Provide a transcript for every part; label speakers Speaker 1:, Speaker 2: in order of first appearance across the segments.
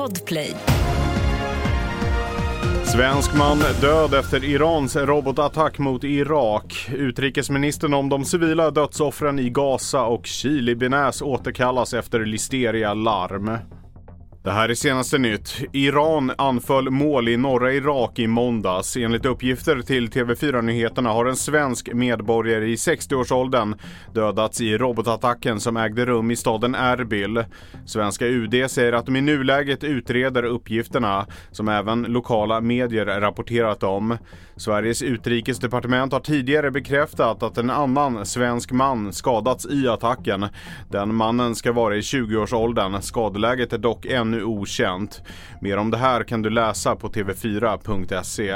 Speaker 1: Podplay.
Speaker 2: Svensk man död efter Irans robotattack mot Irak. Utrikesministern om de civila dödsoffren i Gaza och Chili-Benäs återkallas efter listeria-larm. Det här är senaste nytt. Iran anföll mål i norra Irak i måndags. Enligt uppgifter till TV4 Nyheterna har en svensk medborgare i 60-årsåldern dödats i robotattacken som ägde rum i staden Erbil. Svenska UD säger att de i nuläget utreder uppgifterna som även lokala medier rapporterat om. Sveriges utrikesdepartement har tidigare bekräftat att en annan svensk man skadats i attacken. Den mannen ska vara i 20-årsåldern. Skadeläget är dock ännu okänt. Mer om det här kan du läsa på tv4.se.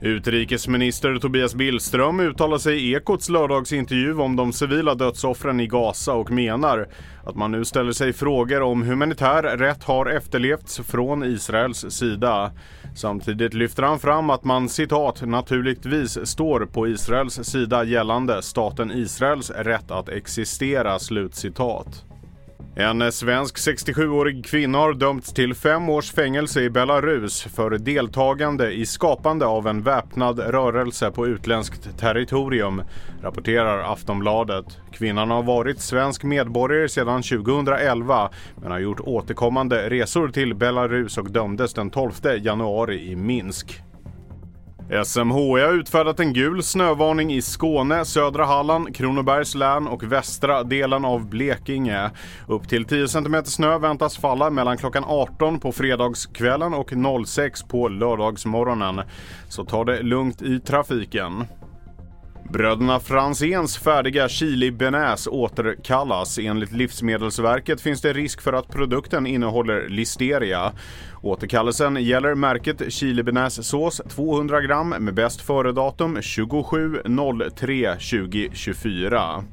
Speaker 2: Utrikesminister Tobias Billström uttalar sig i Ekots lördagsintervju om de civila dödsoffren i Gaza och menar att man nu ställer sig frågor om humanitär rätt har efterlevts från Israels sida. Samtidigt lyfter han fram att man citat naturligtvis står på Israels sida gällande staten Israels rätt att existera slutcitat. En svensk 67-årig kvinna har dömts till fem års fängelse i Belarus för deltagande i skapande av en väpnad rörelse på utländskt territorium, rapporterar Aftonbladet. Kvinnan har varit svensk medborgare sedan 2011 men har gjort återkommande resor till Belarus och dömdes den 12 januari i Minsk. SMHI har utfärdat en gul snövarning i Skåne, södra Halland, Kronobergs län och västra delen av Blekinge. Upp till 10 cm snö väntas falla mellan klockan 18 på fredagskvällen och 06 på lördagsmorgonen. Så ta det lugnt i trafiken. Bröderna Franzéns färdiga chili benäs återkallas. Enligt Livsmedelsverket finns det risk för att produkten innehåller listeria. Återkallelsen gäller märket chili sås 200 gram med bäst före-datum 27.03.2024.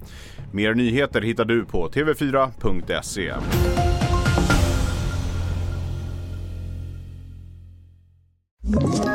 Speaker 2: Mer nyheter hittar du på tv4.se.
Speaker 1: Ett